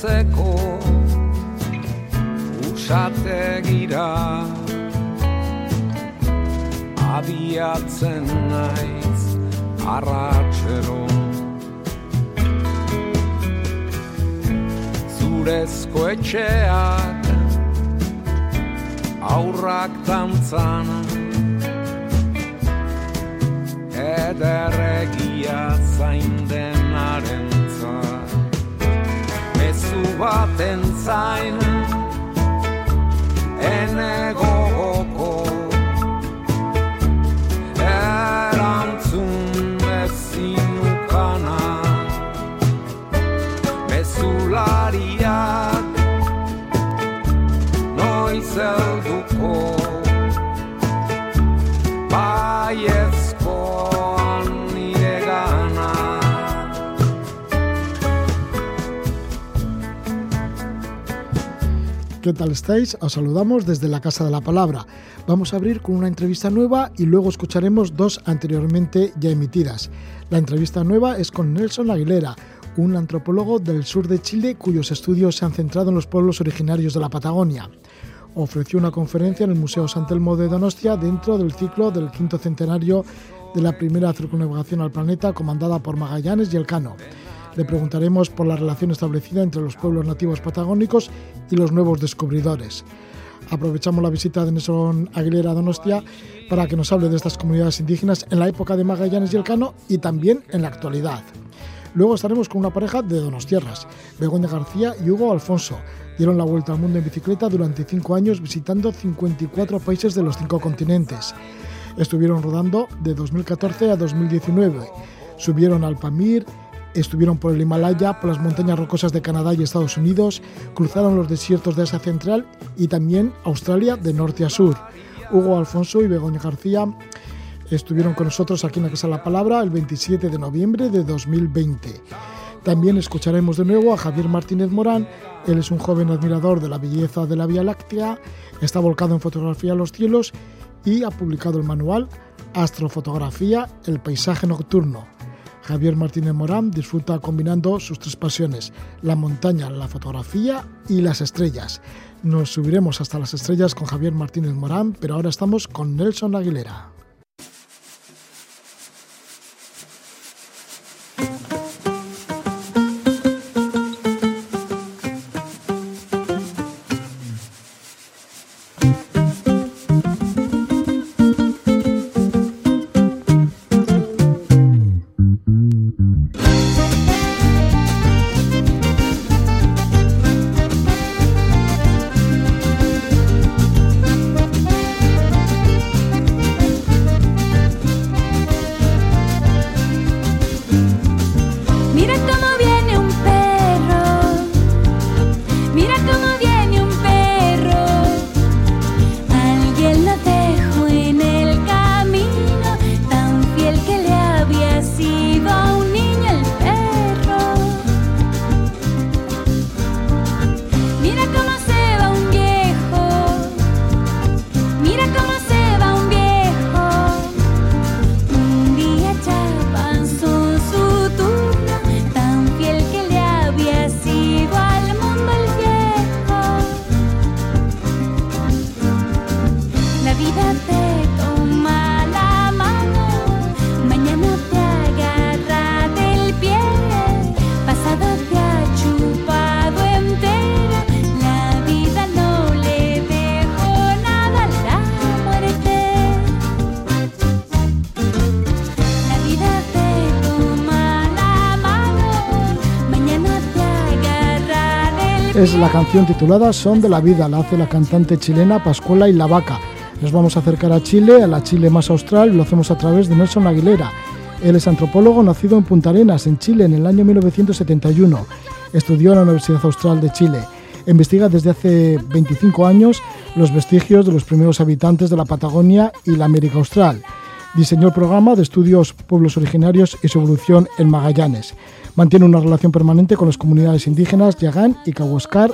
Basertzeko Usategira. Abiatzen naiz Arratxero Zurezko etxeak Aurrak tantzan Ederregia zain denaren baten zain. Ene gogoko ¿Qué tal estáis? Os saludamos desde la Casa de la Palabra. Vamos a abrir con una entrevista nueva y luego escucharemos dos anteriormente ya emitidas. La entrevista nueva es con Nelson Aguilera, un antropólogo del sur de Chile cuyos estudios se han centrado en los pueblos originarios de la Patagonia. Ofreció una conferencia en el Museo San Telmo de Donostia dentro del ciclo del quinto centenario de la primera circunnavegación al planeta comandada por Magallanes y Elcano. Le preguntaremos por la relación establecida entre los pueblos nativos patagónicos y los nuevos descubridores. Aprovechamos la visita de Nelson Aguilera a Donostia para que nos hable de estas comunidades indígenas en la época de Magallanes y Elcano y también en la actualidad. Luego estaremos con una pareja de Donostierras, Begoña García y Hugo Alfonso. Dieron la vuelta al mundo en bicicleta durante cinco años visitando 54 países de los cinco continentes. Estuvieron rodando de 2014 a 2019. Subieron al Pamir, estuvieron por el Himalaya, por las montañas rocosas de Canadá y Estados Unidos, cruzaron los desiertos de Asia Central y también Australia de norte a sur. Hugo Alfonso y Begoña García estuvieron con nosotros aquí en la Casa de la Palabra el 27 de noviembre de 2020. También escucharemos de nuevo a Javier Martínez Morán. Él es un joven admirador de la belleza de la Vía Láctea, está volcado en fotografía a los cielos y ha publicado el manual Astrofotografía, el paisaje nocturno. Javier Martínez Morán disfruta combinando sus tres pasiones, la montaña, la fotografía y las estrellas. Nos subiremos hasta las estrellas con Javier Martínez Morán, pero ahora estamos con Nelson Aguilera. Es la canción titulada Son de la Vida, la hace la cantante chilena Pascuala y la Vaca. Nos vamos a acercar a Chile, a la Chile más austral, lo hacemos a través de Nelson Aguilera. Él es antropólogo nacido en Punta Arenas, en Chile, en el año 1971. Estudió en la Universidad Austral de Chile. Investiga desde hace 25 años los vestigios de los primeros habitantes de la Patagonia y la América Austral. Diseñó el programa de estudios pueblos originarios y su evolución en Magallanes. Mantiene una relación permanente con las comunidades indígenas Yagán y Cahuascar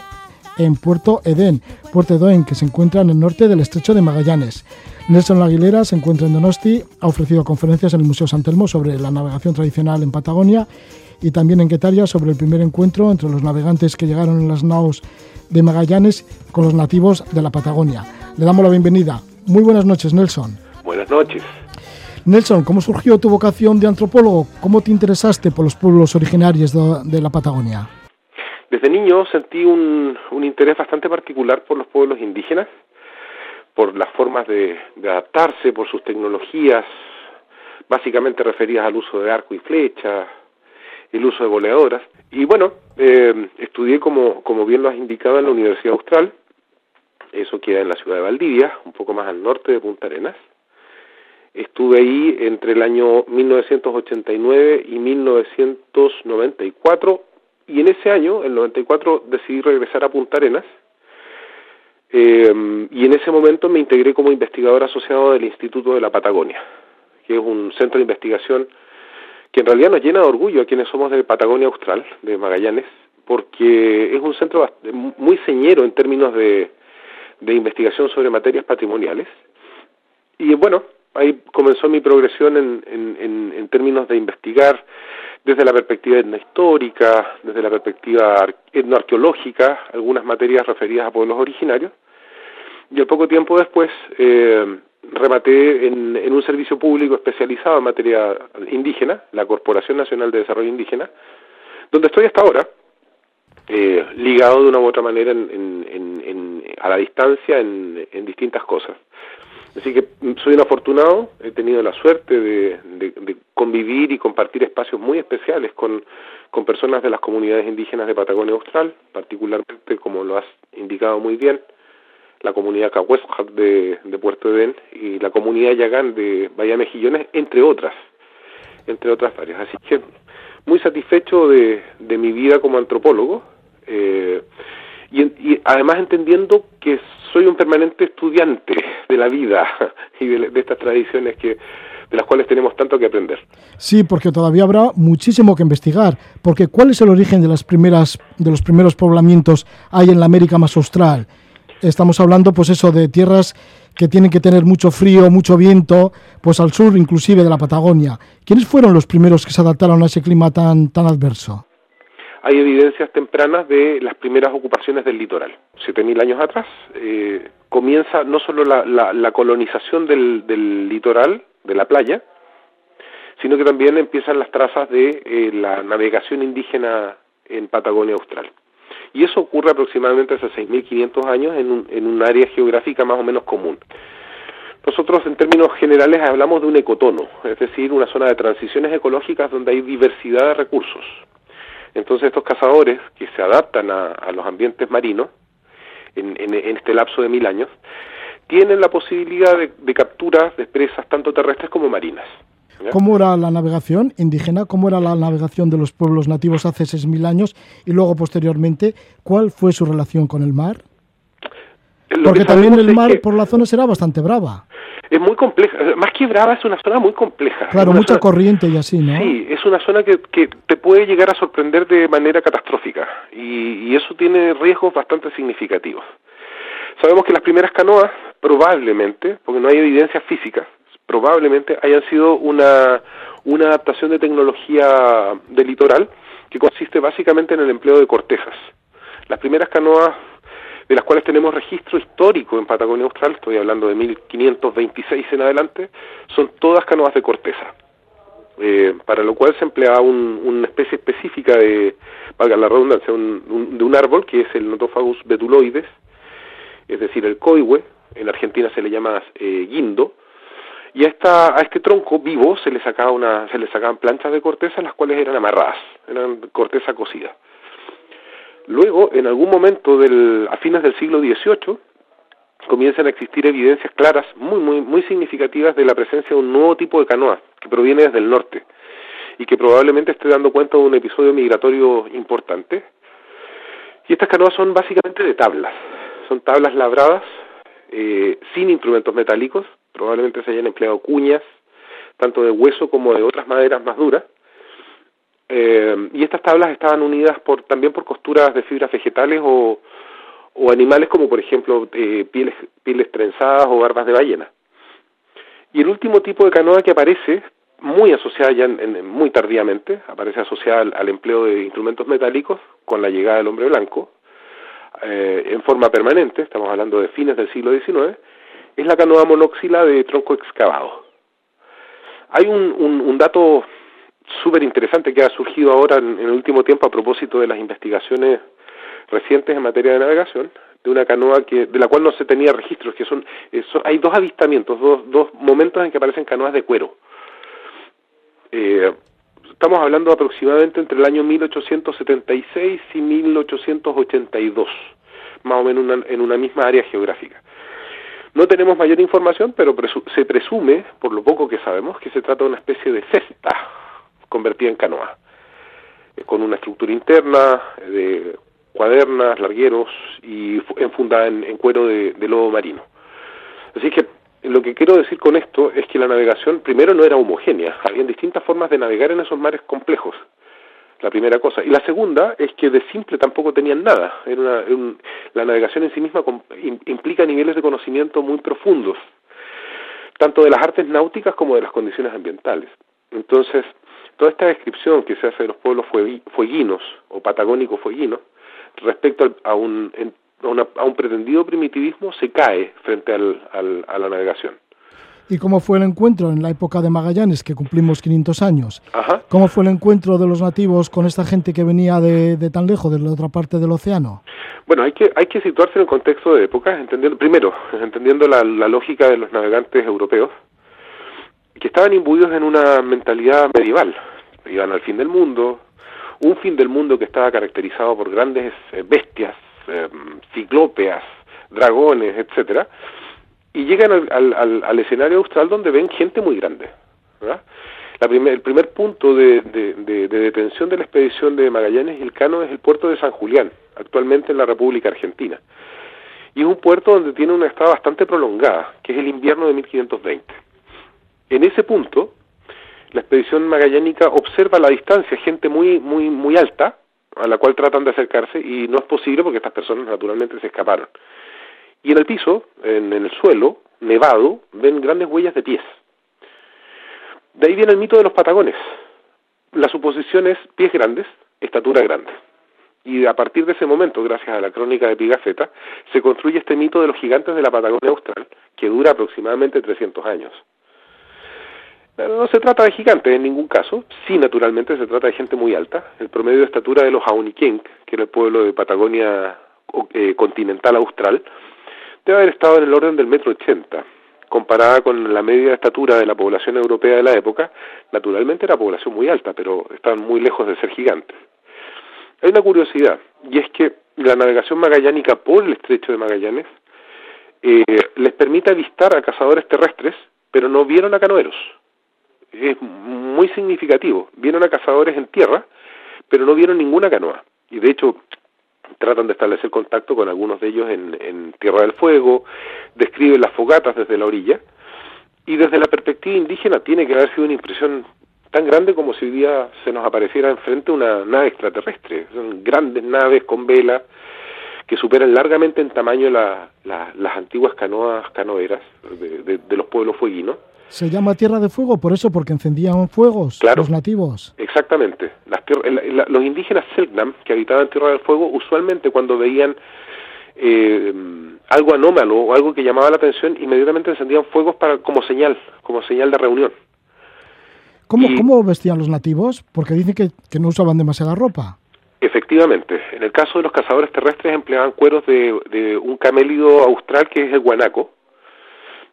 en Puerto Edén, Puerto Edén, que se encuentra en el norte del estrecho de Magallanes. Nelson Aguilera se encuentra en Donosti, ha ofrecido conferencias en el Museo San Telmo sobre la navegación tradicional en Patagonia y también en Quetaria sobre el primer encuentro entre los navegantes que llegaron en las naos de Magallanes con los nativos de la Patagonia. Le damos la bienvenida. Muy buenas noches, Nelson. Buenas noches. Nelson, ¿cómo surgió tu vocación de antropólogo? ¿Cómo te interesaste por los pueblos originarios de, la Patagonia? Desde niño sentí un, un, interés bastante particular por los pueblos indígenas, por las formas de, de, adaptarse, por sus tecnologías, básicamente referidas al uso de arco y flecha, el uso de boleadoras. Y bueno, eh, estudié, como, como bien lo has indicado, en la Universidad Austral, eso queda en la ciudad de Valdivia, un poco más al norte de Punta Arenas. Estuve ahí entre el año 1989 y 1994 y en ese año, el 94, decidí regresar a Punta Arenas eh, y en ese momento me integré como investigador asociado del Instituto de la Patagonia, que es un centro de investigación que en realidad nos llena de orgullo a quienes somos de Patagonia Austral, de Magallanes, porque es un centro muy señero en términos de, de investigación sobre materias patrimoniales. Y bueno, ahí comenzó mi progresión en, en, en, términos de investigar desde la perspectiva etnohistórica, desde la perspectiva etnoarqueológica, algunas materias referidas a pueblos originarios. Y al poco tiempo después eh, rematé en, en un servicio público especializado en materia indígena, la Corporación Nacional de Desarrollo Indígena, donde estoy hasta ahora, eh, ligado de una u otra manera en, a la distancia en, en distintas cosas. Así que soy un afortunado, he tenido la suerte de, convivir y compartir espacios muy especiales con, personas de las comunidades indígenas de Patagonia Austral, particularmente, como lo has indicado muy bien, la comunidad Cahuéscar de, de Puerto Edén y la comunidad Yagán de Bahía Mejillones, entre otras, entre otras varias. Así que muy satisfecho de, de mi vida como antropólogo eh, y, y, además entendiendo que soy un permanente estudiante de la vida y de, de estas tradiciones que de las cuales tenemos tanto que aprender. Sí, porque todavía habrá muchísimo que investigar, porque ¿cuál es el origen de las primeras de los primeros poblamientos hay en la América más austral? Estamos hablando pues eso de tierras que tienen que tener mucho frío, mucho viento, pues al sur inclusive de la Patagonia. ¿Quiénes fueron los primeros que se adaptaron a ese clima tan tan adverso? Hay evidencias tempranas de las primeras ocupaciones del litoral. Siete mil años atrás eh, comienza no solo la, la, la colonización del, del, litoral, de la playa, sino que también empiezan las trazas de eh, la navegación indígena en Patagonia Austral. Y eso ocurre aproximadamente hace 6.500 años en un, en un área geográfica más o menos común. Nosotros en términos generales hablamos de un ecotono, es decir, una zona de transiciones ecológicas donde hay diversidad de recursos, entonces estos cazadores que se adaptan a, a los ambientes marinos en, en, en, este lapso de mil años, tienen la posibilidad de, de capturas de presas tanto terrestres como marinas. ¿ya? ¿Cómo era la navegación indígena? ¿Cómo era la navegación de los pueblos nativos hace seis mil años? Y luego, posteriormente, ¿cuál fue su relación con el mar? Lo Porque también el mar que... por la zona será bastante brava es muy compleja, más que brava es una zona muy compleja. Claro, mucha zona, corriente y así, ¿no? Sí, una zona que, te puede llegar a sorprender de manera catastrófica y, eso tiene riesgos bastante significativos. Sabemos que las primeras canoas probablemente, porque no hay evidencias físicas, probablemente hayan sido una, una adaptación de tecnología del litoral que consiste básicamente en el empleo de cortezas. Las primeras canoas de las cuales tenemos registro histórico en Patagonia Austral, estoy hablando de 1526 en adelante, son todas canoas de corteza, eh, para lo cual se empleaba un, una especie específica de, valga la redundancia, un, de un árbol que es el Notophagus betuloides, es decir, el coihue, en Argentina se le llama eh, guindo, y a, esta, a este tronco vivo se le, sacaba una, se le sacaban planchas de corteza, las cuales eran amarradas, eran corteza cocida. Luego, en algún momento del, a fines del siglo XVIII, comienzan a existir evidencias claras, muy, muy, muy significativas de la presencia de un nuevo tipo de canoa que proviene desde el norte y que probablemente esté dando cuenta de un episodio migratorio importante. Y estas canoas son básicamente de tablas, son tablas labradas eh, sin instrumentos metálicos, probablemente se hayan empleado cuñas, tanto de hueso como de otras maderas más duras, eh, y estas tablas estaban unidas por, también por costuras de fibras vegetales o, o animales como por ejemplo eh, pieles, pieles trenzadas o barbas de ballena. Y el último tipo de canoa que aparece, muy asociada ya en- muy tardíamente, aparece asociada al, empleo de instrumentos metálicos con la llegada del hombre blanco, eh, en forma permanente, estamos hablando de fines del siglo XIX, es la canoa monóxila de tronco excavado. Hay un, un, un dato súper interesante que ha surgido ahora en el último tiempo a propósito de las investigaciones recientes en materia de navegación, de una canoa que de la cual no se tenía registros, que son, eh, hay dos avistamientos, dos, dos momentos en que aparecen canoas de cuero. Eh, estamos hablando aproximadamente entre el año 1876 y 1882, más o menos una- en una misma área geográfica. No tenemos mayor información, pero se presume, por lo poco que sabemos, que se trata de una especie de cesta convertida en canoa, eh, con una estructura interna de cuadernas, largueros y fu- enfundada en, en cuero de, de lobo marino. Así que lo que quiero decir con esto es que la navegación primero no era homogénea, habían distintas formas de navegar en esos mares complejos. La primera cosa. Y la segunda es que de simple tampoco tenían nada. Era una- la navegación en sí misma implica niveles de conocimiento muy profundos, tanto de las artes náuticas como de las condiciones ambientales. Entonces, toda esta descripción que se hace de los pueblos fuegui- fueguinos o patagónicos fueguinos respecto al- a, un, a, una- a un pretendido primitivismo se cae frente al- al- a la navegación. ¿Y cómo fue el encuentro en la época de Magallanes, que cumplimos 500 años? Ajá. ¿Cómo fue el encuentro de los nativos con esta gente que venía de, de tan lejos, de la otra parte del océano? Bueno, hay que, hay que situarse en el contexto de época, entendiendo, primero, entendiendo la, la lógica de los navegantes europeos, que estaban imbuidos en una mentalidad medieval. Iban al fin del mundo, un fin del mundo que estaba caracterizado por grandes eh, bestias, eh, ciclópeas, dragones, etcétera, y llegan al, al, escenario austral donde ven gente muy grande. La primer- el primer punto de, de- de- de detención de la expedición de Magallanes y Elcano es el puerto de San Julián, actualmente en la República Argentina. Y es un puerto donde tiene una estada bastante prolongada, que es el invierno de 1520. En ese punto, la expedición magallánica observa la distancia gente muy, muy, muy alta, a la cual tratan de acercarse, y no es posible porque estas personas naturalmente se escaparon. Y en el piso, en, en el suelo, nevado, ven grandes huellas de pies. De ahí viene el mito de los patagones. La suposición es pies grandes, estatura grande. Y a partir de ese momento, gracias a la crónica de Pigafetta, se construye este mito de los gigantes de la Patagonia Austral, que dura aproximadamente 300 años. No se trata de gigantes en ningún caso, sí naturalmente se trata de gente muy alta. El promedio de estatura de los Auniquenc, que era el pueblo de Patagonia eh, continental austral, debe haber estado en el orden del metro ochenta. Comparada con la media estatura de la población europea de la época, naturalmente era población muy alta, pero estaban muy lejos de ser gigantes. Hay una curiosidad, y es que la navegación magallánica por el estrecho de Magallanes eh, les permite avistar a cazadores terrestres, pero no vieron a canoeros. Es muy significativo. Vieron a cazadores en tierra, pero no vieron ninguna canoa. Y de hecho, tratan de establecer contacto con algunos de ellos en, Tierra del Fuego, describen las fogatas desde la orilla, y desde la perspectiva indígena tiene que haber sido una impresión tan grande como si hoy día se nos apareciera enfrente una nave extraterrestre. Son grandes naves con vela que superan largamente en tamaño la- la- las antiguas canoas canoeras de, de- de los pueblos fueguinos. Se llama Tierra de Fuego por eso, porque encendían fuegos Claro. los nativos. Exactamente. Las la- los indígenas Selknam, que habitaban Tierra del Fuego, usualmente cuando veían eh, algo anómalo o algo que llamaba la atención, inmediatamente encendían fuegos para como señal, como señal de reunión. ¿Cómo, Y- ¿Cómo vestían los nativos? Porque dicen que, que no usaban demasiada ropa. Efectivamente, en el caso de los cazadores terrestres empleaban cueros de, de un camélido austral que es el guanaco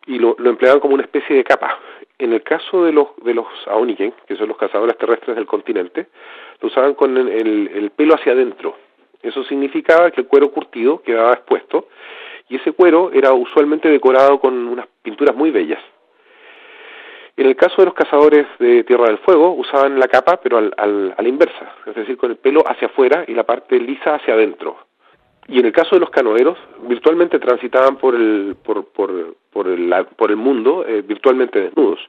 y lo, lo empleaban como una especie de capa. En el caso de los de los aoniken, que son los cazadores terrestres del continente, lo usaban con el, el- el pelo hacia adentro. Eso significaba que el cuero curtido quedaba expuesto y ese cuero era usualmente decorado con unas pinturas muy bellas. En el caso de los cazadores de Tierra del Fuego, usaban la capa, pero al, al- a la inversa, es decir, con el pelo hacia afuera y la parte lisa hacia adentro. Y en el caso de los canoeros, virtualmente transitaban por el, por, por, por el, por el mundo eh, virtualmente desnudos.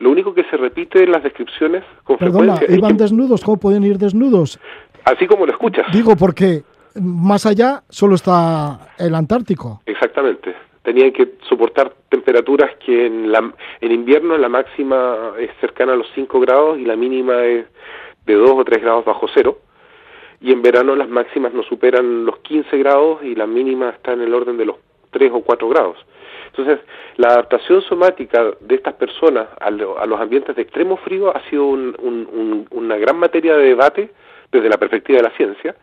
Lo único que se repite en las descripciones con Perdona, frecuencia es ¿iban que- desnudos? ¿Cómo pueden ir desnudos? así como lo escuchas. Digo porque más allá solo está el Antártico. Exactamente. tenían que soportar temperaturas que en, la, en invierno la máxima es cercana a los 5 grados y la mínima es de 2 o 3 grados bajo cero, y en verano las máximas no superan los 15 grados y la mínima está en el orden de los 3 o 4 grados. Entonces, la adaptación somática de estas personas a, lo- a los ambientes de extremo frío ha sido un- un- un- una gran materia de debate desde la perspectiva de la ciencia,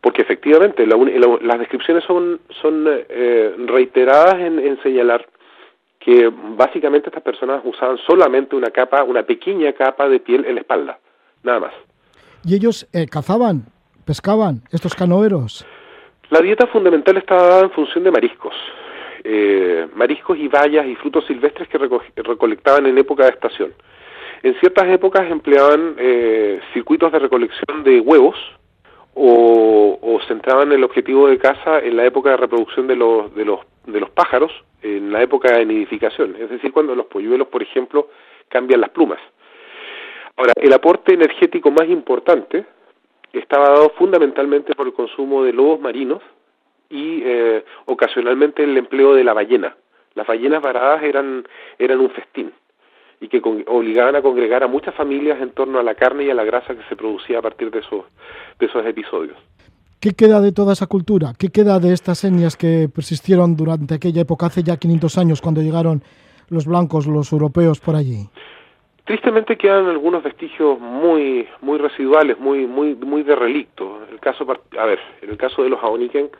porque efectivamente la la- las descripciones son, son eh, reiteradas en señalar que básicamente estas personas usaban solamente una capa, una pequeña capa de piel en la espalda, nada más. Y ellos eh, cazaban, pescaban, estos canoeros. La dieta fundamental está dada en función de mariscos. Eh, mariscos y bayas y frutos silvestres que reco- recolectaban en época de estación. En ciertas épocas empleaban eh, circuitos de recolección de huevos o, o centraban el objetivo de caza en la época de reproducción de los, de los, de los pájaros, en la época de nidificación, es decir, cuando los polluelos, por ejemplo, cambian las plumas. Ahora, el aporte energético más importante estaba dado fundamentalmente por el consumo de lobos marinos y eh, ocasionalmente el empleo de la ballena. Las ballenas varadas eran, eran un festín y que con- obligaban a congregar a muchas familias en torno a la carne y a la grasa que se producía a partir de esos, de esos episodios. ¿Qué queda de toda esa cultura? ¿Qué queda de estas etnias que persistieron durante aquella época, hace ya 500 años, cuando llegaron los blancos, los europeos por allí? Tristemente quedan algunos vestigios muy muy residuales, muy muy muy de relicto. El caso a ver, en el caso de los Aonikenk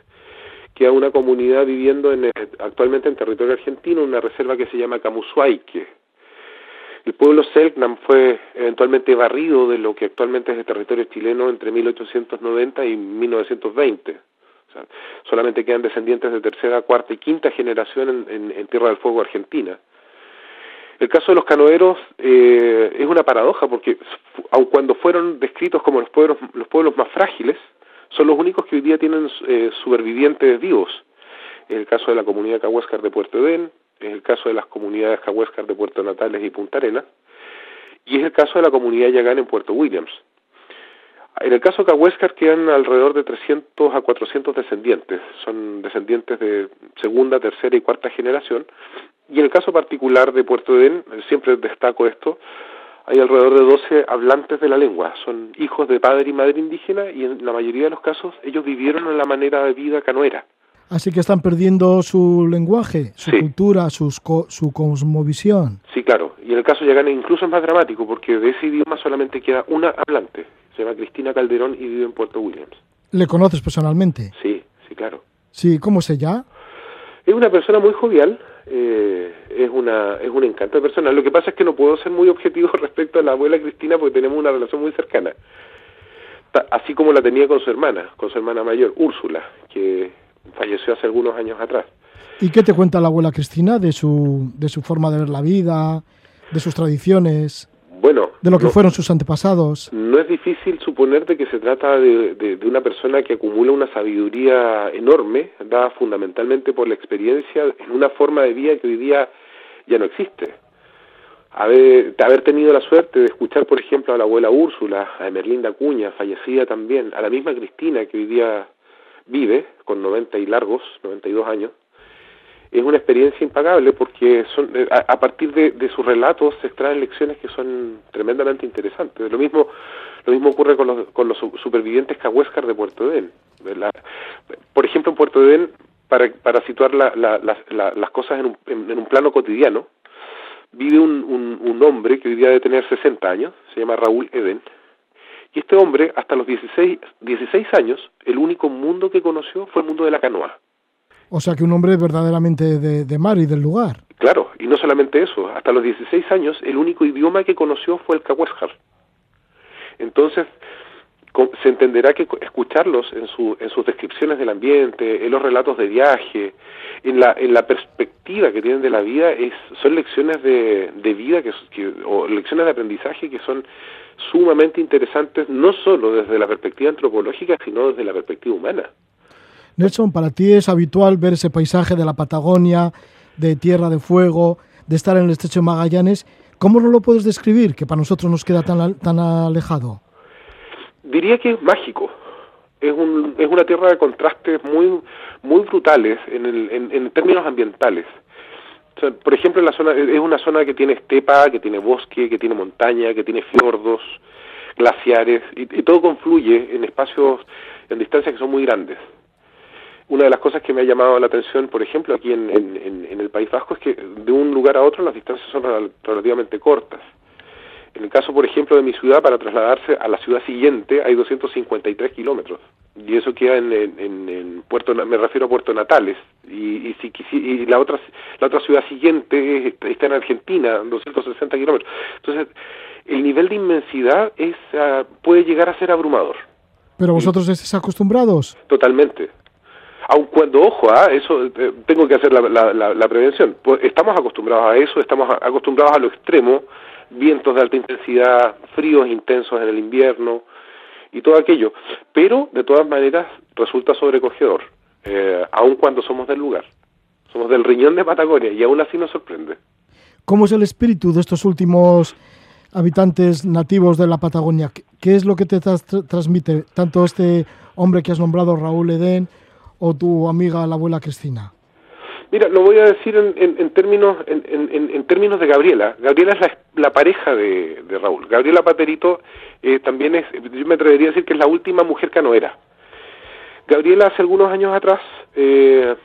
queda una comunidad viviendo en, eh, actualmente en territorio argentino, en una reserva que se llama Camusuaique. El pueblo Selknam fue eventualmente barrido de lo que actualmente es el territorio chileno entre 1890 y 1920. O sea, solamente quedan descendientes de tercera, cuarta y quinta generación en, en- en Tierra del Fuego, Argentina. El caso de los canoeros eh, es una paradoja porque aun cuando fueron descritos como los pueblos, los pueblos más frágiles, son los únicos que hoy día tienen eh, supervivientes vivos. Es el caso de la comunidad Cahuéscar de Puerto Edén, es el caso de las comunidades Cahuéscar de Puerto Natales y Punta Arenas, y es el caso de la comunidad Yagán en Puerto Williams. En el caso de Cahuéscar quedan alrededor de 300 a 400 descendientes, son descendientes de segunda, tercera y cuarta generación, y en el caso particular de Puerto Edén, siempre destaco esto, hay alrededor de 12 hablantes de la lengua, son hijos de padre y madre indígena y en la mayoría de los casos ellos vivieron en la manera de vida canoera. Así que están perdiendo su lenguaje, su Sí. cultura, sus co- su cosmovisión. Sí, claro, y en el caso de Yagán incluso es más dramático porque de ese idioma solamente queda una hablante, se llama Cristina Calderón y vive en Puerto Williams. ¿Le conoces personalmente? Sí, sí, claro. Sí, ¿cómo se llama? Es una persona muy jovial, eh, es una es un encanto de persona. Lo que pasa es que no puedo ser muy objetivo respecto a la abuela Cristina porque tenemos una relación muy cercana. Así como la tenía con su hermana, con su hermana mayor, Úrsula, que falleció hace algunos años atrás. ¿Y qué te cuenta la abuela Cristina de su, de su forma de ver la vida, de sus tradiciones, Bueno, de lo que no- fueron sus antepasados? No es difícil suponer de que se trata de, de- de una persona que acumula una sabiduría enorme, dada fundamentalmente por la experiencia en una forma de vida que hoy día ya no existe. Haber, de haber tenido la suerte de escuchar, por ejemplo, a la abuela Úrsula, a Emerlinda Cuña, fallecida también, a la misma Cristina que hoy día vive, con 90 y largos, 92 años, es una experiencia impagable porque son eh, a, a partir de, de sus relatos se extraen lecciones que son tremendamente interesantes. Lo mismo lo mismo ocurre con los, con los su- supervivientes cahuéscar de Puerto Edén. Por ejemplo, en Puerto Edén, para, para situar la- la- las- la- las cosas en un, en, en un plano cotidiano, vive un, un, un hombre que hoy día debe tener 60 años, se llama Raúl Edén, y este hombre, hasta los 16, 16 años, el único mundo que conoció fue el mundo de la canoa. O sea que un hombre verdaderamente de, de mar y del lugar. Claro, y no solamente eso, hasta los 16 años el único idioma que conoció fue el cahuéscar. Entonces, se entenderá que escucharlos en, su, en sus descripciones del ambiente, en los relatos de viaje, en la, en la perspectiva que tienen de la vida, es, son lecciones de, de vida que, que- o lecciones de aprendizaje que son sumamente interesantes, no solo desde la perspectiva antropológica, sino desde la perspectiva humana. Nelson, para ti es habitual ver ese paisaje de la Patagonia, de Tierra de Fuego, de estar en el estrecho de Magallanes. ¿Cómo no lo puedes describir que para nosotros nos queda tan, tan alejado? Diría que es mágico. Es, un, es una tierra de contrastes muy, muy brutales en, en, términos ambientales. Por ejemplo, es una zona que tiene estepa, que tiene bosque, que tiene montaña, que tiene fiordos, glaciares, y, y todo confluye en espacios, en distancias que son muy grandes. Una de las cosas que me ha llamado la atención, por ejemplo, aquí en, en, en el País Vasco, es que de un lugar a otro las distancias son rel- relativamente cortas. En el caso, por ejemplo, de mi ciudad, para trasladarse a la ciudad siguiente hay 253 kilómetros. Y eso queda en, en, en- Puerto, me refiero a Puerto Natales. Y, y, si, y la otra la otra ciudad siguiente es- está en Argentina, 260 kilómetros. Entonces, el nivel de inmensidad es ah, puede llegar a ser abrumador. Pero vosotros estáis acostumbrados. Totalmente. Aun cuando, ojo, ah, eso eh, tengo que hacer la, la, la, la prevención. Pues estamos acostumbrados a eso, estamos acostumbrados a lo extremo, vientos de alta intensidad, fríos intensos en el invierno y todo aquello. Pero, de todas maneras, resulta sobrecogedor, eh, aun cuando somos del lugar. Somos del riñón de Patagonia y aún así nos sorprende. ¿Cómo es el espíritu de estos últimos habitantes nativos de la Patagonia? ¿Qué- ¿Qué es lo que te transmite tanto este hombre que has nombrado, Raúl Edén, o tu amiga, la abuela Cristina? Mira, lo voy a decir en, en, en términos en, en, términos de Gabriela. Gabriela es la, la pareja de, de Raúl. Gabriela Paterito eh, también es, yo me atrevería a decir que es la última mujer canoera. Gabriela hace algunos años atrás eh,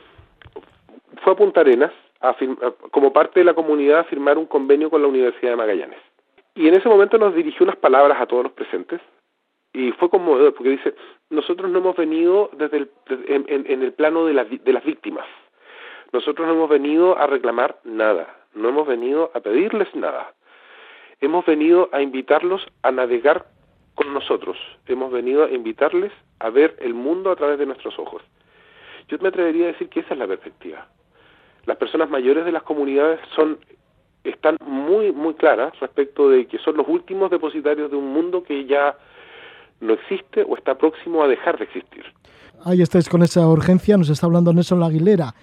fue a Punta Arenas a firm- a- como parte de la comunidad a firmar un convenio con la Universidad de Magallanes. Y en ese momento nos dirigió unas palabras a todos los presentes y fue conmovedor porque dice, nosotros no hemos venido desde el, en, el plano de, vi- de las víctimas, nosotros no hemos venido a reclamar nada, no hemos venido a pedirles nada, hemos venido a invitarlos a navegar con nosotros, hemos venido a invitarles a ver el mundo a través de nuestros ojos. Yo me atrevería a decir que esa es la perspectiva. Las personas mayores de las comunidades son están muy muy claras respecto de que son los últimos depositarios de un mundo que ya no existe o está próximo a dejar de existir. Ahí estáis con esa urgencia, nos está hablando Nelson Aguilera.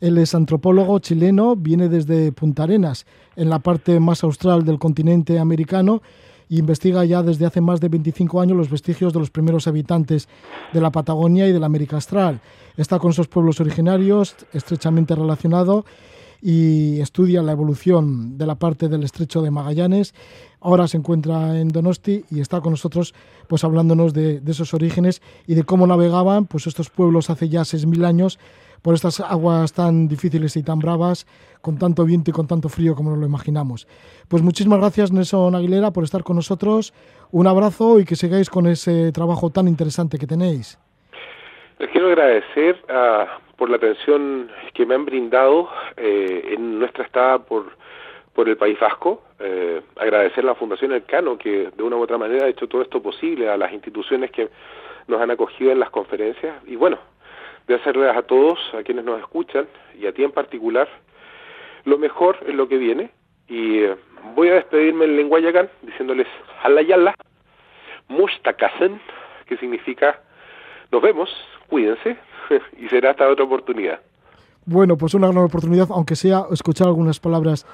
Él es antropólogo chileno, viene desde Punta Arenas, en la parte más austral del continente americano, e investiga ya desde hace más de 25 años los vestigios de los primeros habitantes de la Patagonia y de la América Austral. Está con esos pueblos originarios, estrechamente relacionado, y estudia la evolución de la parte del estrecho de Magallanes. Ahora se encuentra en Donosti y está con nosotros pues hablándonos de, de esos orígenes y de cómo navegaban pues estos pueblos hace ya 6.000 años por estas aguas tan difíciles y tan bravas, con tanto viento y con tanto frío como nos lo imaginamos. Pues muchísimas gracias Nelson Aguilera por estar con nosotros. Un abrazo y que sigáis con ese trabajo tan interesante que tenéis. Les quiero agradecer ah, por la atención que me han brindado eh, en nuestra estada por, por el País Vasco. Eh, agradecer a la Fundación Elcano que de una u otra manera ha hecho todo esto posible, a las instituciones que nos han acogido en las conferencias y bueno, de hacerles a todos, a quienes nos escuchan y a ti en particular, lo mejor en lo que viene. Y eh, voy a despedirme en lengua yacán diciéndoles Halayala, Mustakasen, que significa nos vemos, cuídense y será hasta otra oportunidad. Bueno, pues una gran oportunidad, aunque sea escuchar algunas palabras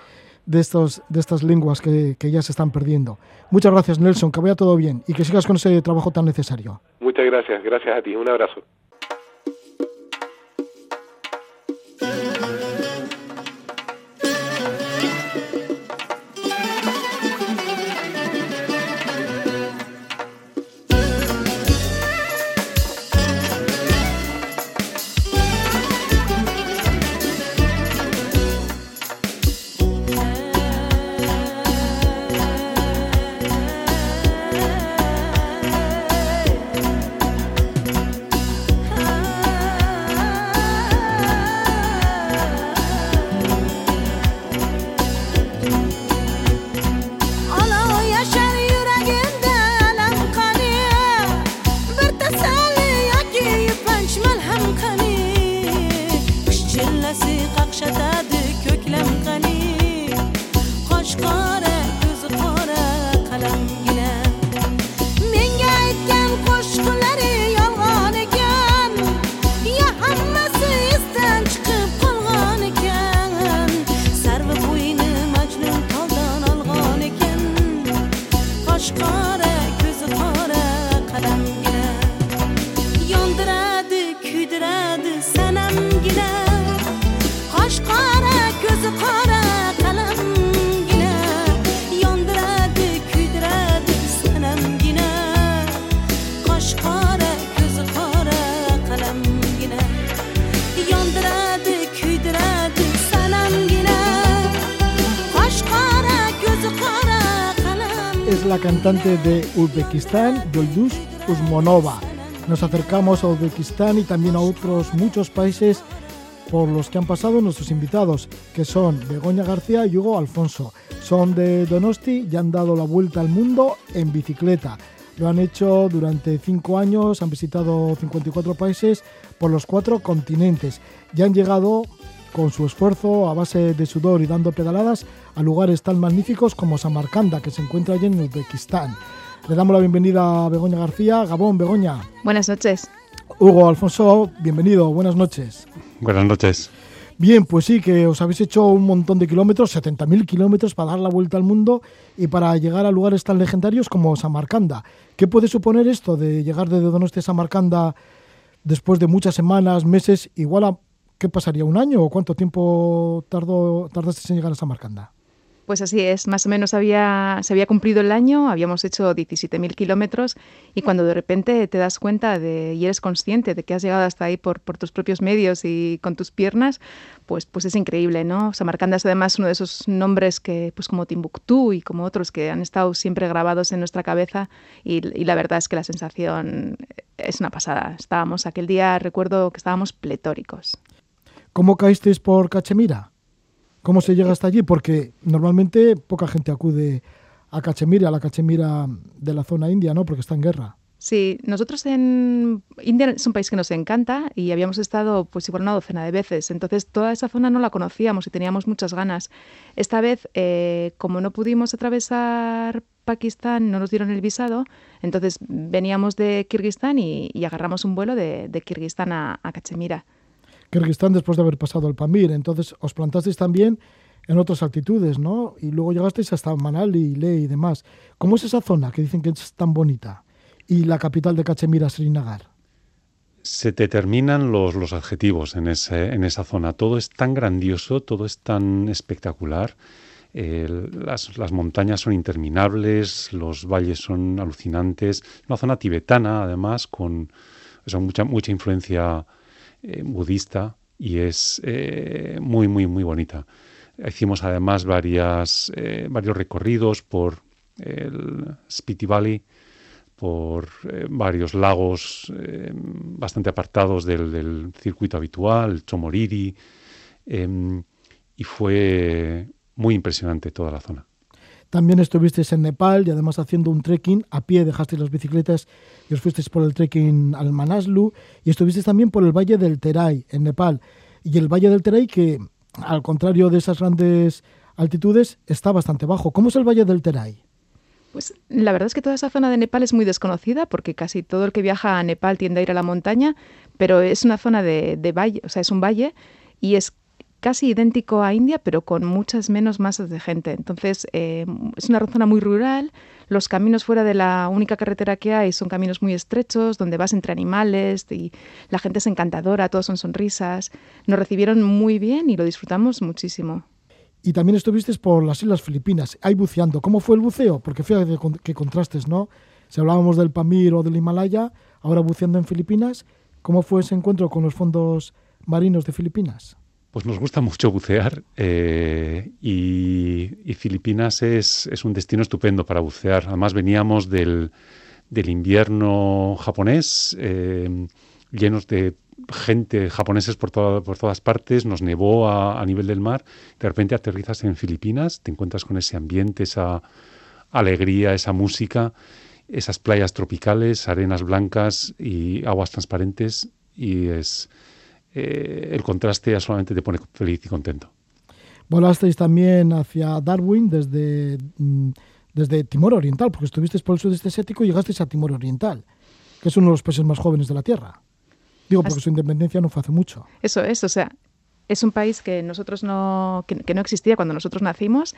de, estos, de estas lenguas que, que ya se están perdiendo. Muchas gracias, Nelson, que vaya todo bien y que sigas con ese trabajo tan necesario. Muchas gracias, gracias a ti, un abrazo. Cantante de Uzbekistán, Yolduz Usmonova. Nos acercamos a Uzbekistán y también a otros muchos países por los que han pasado nuestros invitados, que son Begoña García y Hugo Alfonso. Son de Donosti y han dado la vuelta al mundo en bicicleta. Lo han hecho durante cinco años, han visitado 54 países por los cuatro continentes y han llegado con su esfuerzo a base de sudor y dando pedaladas a lugares tan magníficos como Samarcanda, que se encuentra allí en Uzbekistán. Le damos la bienvenida a Begoña García. Gabón, Begoña. Buenas noches. Hugo Alfonso, bienvenido. Buenas noches. Buenas noches. Bien, pues sí, que os habéis hecho un montón de kilómetros, 70.000 kilómetros para dar la vuelta al mundo y para llegar a lugares tan legendarios como Samarcanda. ¿Qué puede suponer esto de llegar desde Donostia a Samarcanda después de muchas semanas, meses, igual a, ¿qué pasaría? ¿Un año o cuánto tiempo tardó, tardaste en llegar a Samarcanda? Pues así es, más o menos había, se había cumplido el año, habíamos hecho 17.000 kilómetros y cuando de repente te das cuenta de, y eres consciente de que has llegado hasta ahí por, tus propios medios y con tus piernas, pues, pues es increíble, ¿no? Samarcanda es además uno de esos nombres que, pues como Timbuktu y como otros que han estado siempre grabados en nuestra cabeza y, y la verdad es que la sensación es una pasada. Estábamos aquel día, recuerdo que estábamos pletóricos. ¿Cómo caísteis por Cachemira? ¿Cómo se llega hasta allí? Porque normalmente poca gente acude a Cachemira, a la Cachemira de la zona india, ¿no? Porque está en guerra. Sí, nosotros en India es un país que nos encanta y habíamos estado pues igual una docena de veces, entonces toda esa zona no la conocíamos y teníamos muchas ganas. Esta vez, eh, como no pudimos atravesar Pakistán, no nos dieron el visado, entonces veníamos de Kirguistán y, agarramos un vuelo de, de Kirguistán a, a Cachemira. Kirguistán después de haber pasado el Pamir. Entonces os plantasteis también en otras altitudes, ¿no? Y luego llegasteis hasta Manali, Leh y demás. ¿Cómo es esa zona que dicen que es tan bonita? Y la capital de Cachemira, Srinagar. Se te terminan los, los adjetivos en, ese, en esa zona. Todo es tan grandioso, todo es tan espectacular. Las, las, montañas son interminables, los valles son alucinantes. Una zona tibetana, además, con eso, mucha, mucha influencia eh, budista y es eh, muy, muy, muy bonita. Hicimos además varias, eh, varios recorridos por el Spiti Valley, por varios lagos bastante apartados del, del, circuito habitual, Chomoriri, em, y fue muy impresionante toda la zona. También estuvisteis en Nepal y además haciendo un trekking a pie, dejasteis las bicicletas y os fuisteis por el trekking al Manaslu y estuvisteis también por el Valle del Terai en Nepal. Y el Valle del Terai que, al contrario de esas grandes altitudes, está bastante bajo. ¿Cómo es el Valle del Terai? Pues la verdad es que toda esa zona de Nepal es muy desconocida porque casi todo el que viaja a Nepal tiende a ir a la montaña, pero es una zona de, de valle, o sea, es un valle y es casi idéntico a India, pero con muchas menos masas de gente. Entonces, eh, es una zona muy rural. Los caminos fuera de la única carretera que hay son caminos muy estrechos, donde vas entre animales y la gente es encantadora, todos son sonrisas. Nos recibieron muy bien y lo disfrutamos muchísimo. Y también estuviste por las Islas Filipinas, ahí buceando. ¿Cómo fue el buceo? Porque fíjate qué contrastes, ¿no? Si hablábamos del Pamir o del Himalaya, ahora buceando en Filipinas, ¿cómo fue ese encuentro con los fondos marinos de Filipinas? Pues nos gusta mucho bucear eh, y, Filipinas es, un destino estupendo para bucear. Además veníamos del, invierno japonés, eh, llenos de gente, japoneses por, por todas partes, nos nevó a, a, nivel del mar, de repente aterrizas en Filipinas, te encuentras con ese ambiente, esa alegría, esa música, esas playas tropicales, arenas blancas y aguas transparentes y es eh, el contraste ya solamente te pone feliz y contento. Volasteis también hacia Darwin desde, mm, desde Timor Oriental, porque estuvisteis por el sudeste asiático y llegasteis a Timor Oriental, que es uno de los países más jóvenes de la Tierra. Digo, porque Así. su independencia no fue hace mucho. Eso es, o sea, es un país que nosotros no, que, que no existía cuando nosotros nacimos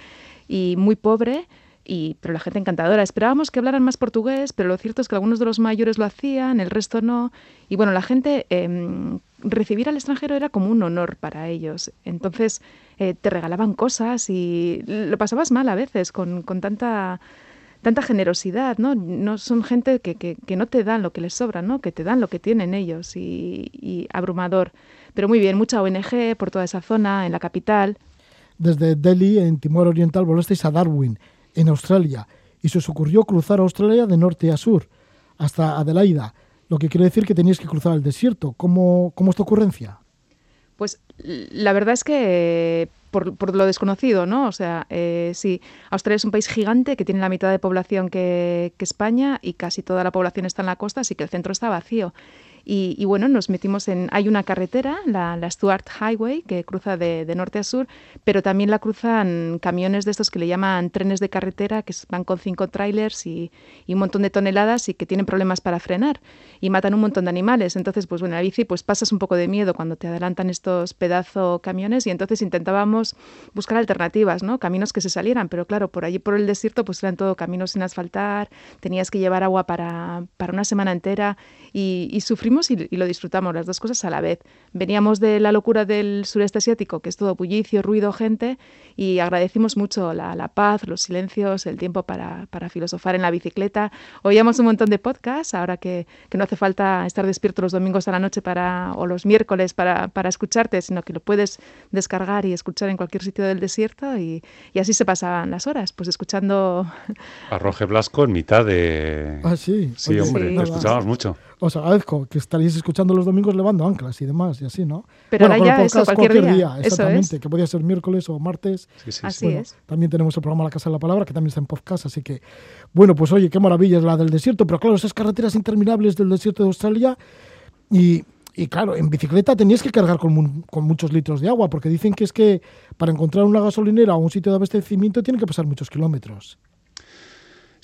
y muy pobre, y, pero la gente encantadora. Esperábamos que hablaran más portugués, pero lo cierto es que algunos de los mayores lo hacían, el resto no. Y bueno, la gente, eh, recibir al extranjero era como un honor para ellos. Entonces eh, te regalaban cosas y lo pasabas mal a veces con, con tanta tanta generosidad, ¿no? No son gente que, que, no te dan lo que les sobra, ¿no? Que te dan lo que tienen ellos y, abrumador. Pero muy bien, mucha ONG por toda esa zona, en la capital. Desde Delhi, en Timor Oriental, volasteis a Darwin en Australia. y se os ocurrió cruzar Australia de norte a sur, hasta Adelaida, lo que quiere decir que teníais que cruzar el desierto. ¿Cómo, cómo es tu ocurrencia? Pues la verdad es que por, por lo desconocido, ¿no? O sea, eh, sí, Australia es un país gigante que tiene la mitad de población que, que España y casi toda la población está en la costa, así que el centro está vacío. Y, y bueno, nos metimos en... Hay una carretera, la, la Stuart Highway, que cruza de, de norte a sur, pero también la cruzan camiones de estos que le llaman trenes de carretera, que van con cinco trailers y, y un montón de toneladas y que tienen problemas para frenar y matan un montón de animales. Entonces, pues bueno, en la bici pues pasas un poco de miedo cuando te adelantan estos pedazo camiones y entonces intentábamos buscar alternativas, ¿no? Caminos que se salieran, pero claro, por allí por el desierto pues eran todo caminos sin asfaltar, tenías que llevar agua para, para una semana entera y, y sufrimos y, y lo disfrutamos, las dos cosas a la vez. Veníamos de la locura del sureste asiático, que es todo bullicio, ruido, gente, y agradecimos mucho la, la paz, los silencios, el tiempo para, para filosofar en la bicicleta. Oíamos un montón de podcasts, ahora que, que no hace falta estar despierto los domingos a la noche para, o los miércoles para, para escucharte, sino que lo puedes descargar y escuchar en cualquier sitio del desierto y, y así se pasaban las horas, pues escuchando A Roge Blasco en mitad de... Ah, sí. Sí, Oye, hombre, Sí. lo escuchábamos mucho. Os agradezco que estaréis escuchando los domingos levando anclas y demás, y así, ¿no? Pero ahora con el ya eso, podcast cualquier día, exactamente, es. que podía ser miércoles o martes. Sí, sí, Así. Bueno, es. También tenemos el programa La Casa de la Palabra, que también está en podcast, así que, bueno, pues oye, qué maravilla es la del desierto, pero claro, esas carreteras interminables del desierto de Australia y, y claro, en bicicleta tenías que cargar con, mu- con muchos litros de agua, porque dicen que es que para encontrar una gasolinera o un sitio de abastecimiento tienen que pasar muchos kilómetros.